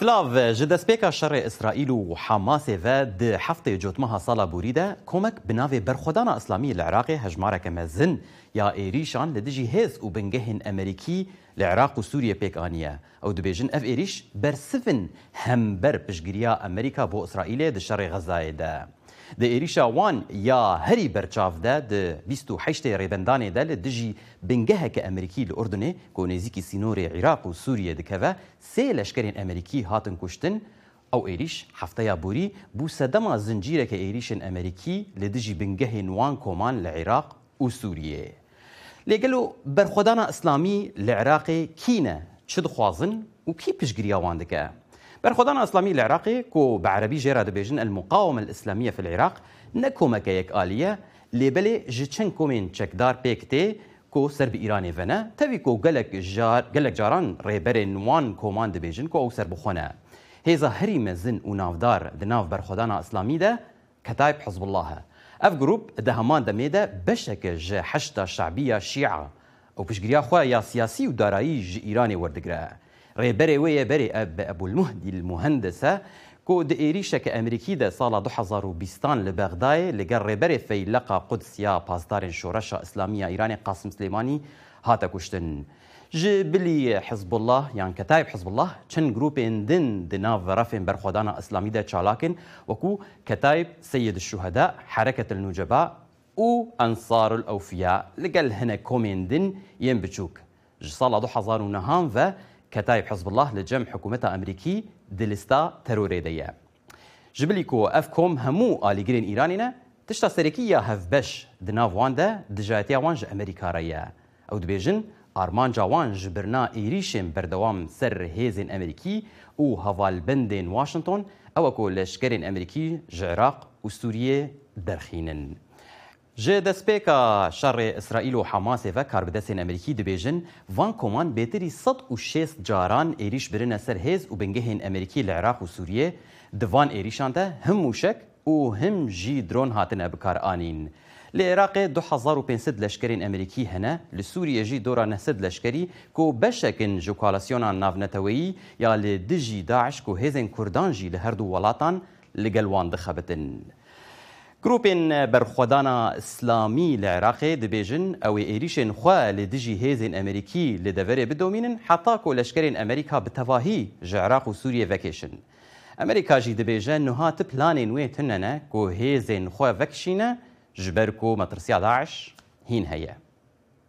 سلاف جدا سبيكا شر إسرائيل وحماس فاد حفتة جوتمها صلاة بوريدا. كومك بنافي برخودانا إسلامي العراقي هجمارة كمزن يا إيريشان لدجي هيز وبنجهن أمريكي لعراق وسوريا بيك آنية. أو دبيجن أف إيريش بر سفن هم بر بشجريا أمريكا بو إسرائيل دشر غزايدة. د ئێریشا وان یا هەری بەرچاودا هشت ڕێبندانێ دا لە دژی بنگەهەکە ئەمریکی لە ئوردنێ کۆ نێزییکی سینۆری عێراق و سووریە دکەوە سێ لەشکرێن ئەمریکی هاتن کوشتن ئەو ئێریش هەفتەیە بوری بوو سەدەما زنجیرەکە ئێریشن ئەمریکی لە دژی بنگەهێن وان کۆمان لە عێراق و سووریە. لێگەل و بەرخۆدانە ئەسلامی لە عێراقی کینە چ دخوازن و کی پشگریاوان دەکە. برخدانا اسلامي العراقي كو بعربي جيرا دبيجن المقاومه الاسلاميه في العراق نكومك يك اليه لبلي جيتشن كومين تشكدار بيكتي كو سرب ايراني فنا تبي كو قالك جار قالك جاران ريبرين وان كومان دبيجن كو أو سرب خونا هيزا هري مزن ونافدار دناف برخدانا اسلامي ده كتايب حزب الله اف جروب دهمان دميدا بشك ج حشتا شعبيه شيعه أو بشجريا خو يا سياسي ودارایی ج ایرانی وردگره ريبري ويا بري أب أبو المهدي المهندسة كو دائريشة كأمريكي دا صالة دو حزار بيستان لبغداي لقر ريبري في لقى قدس يا بازدار شورشة إسلامية إيراني قاسم سليماني هاتا كشتن جبلي حزب الله يعني كتايب حزب الله چن جروب اندن دنا ورفن برخودانا إسلامي دا چالاكن وكو كتايب سيد الشهداء حركة النجباء و أنصار الأوفياء لقل هنا كوميندن دن ينبتشوك. جسالة دو حزار ونهان و كتايب حزب الله لجمع حكومتها أمريكي دلستا تروريدية جبليكو أفكم همو آلي جرين إيرانينا تشتا سريكية هف بش دناف واندا دجاتيا وانج أمريكا ريا. أو دبيجن ئارمان جاوان ji birna êrîşên berdewam ser hêzên Amerîkî û havalbendên Washington ew ku leşkerên Amerîkî ji Iraq û Sûriye جه دسپیکا که شر اسرائیل و حماس و کاربدسین امریکی دو بیجن وان کمان بیتری صد و شیست جاران ایریش برین اثر هیز و بنگهین امریکی لعراق و سوریه هم موشک و هم جی درون هاتن ابکار آنین لعراق دو حزار و پینسد لشکرین امریکی هنه لسوریه جی دورا نهسد لشکری کو بشکن جو کالاسیونا نافنتوی یا لدجی داعش کو هیزن کردان جی لهر دو ولاتان دخبتن. Welatan li gel wan dixebitin. گروپên berxwedana İslamî li Iraqê dibêjin ew ê êrîşên xwe li dijî hêzên Amerîkî li deverê bidomînin heta ku leşkerên Amerîka bi tevahî ji Iraq û Sûriye vekêşin. Amerîka jî dibêje niha ti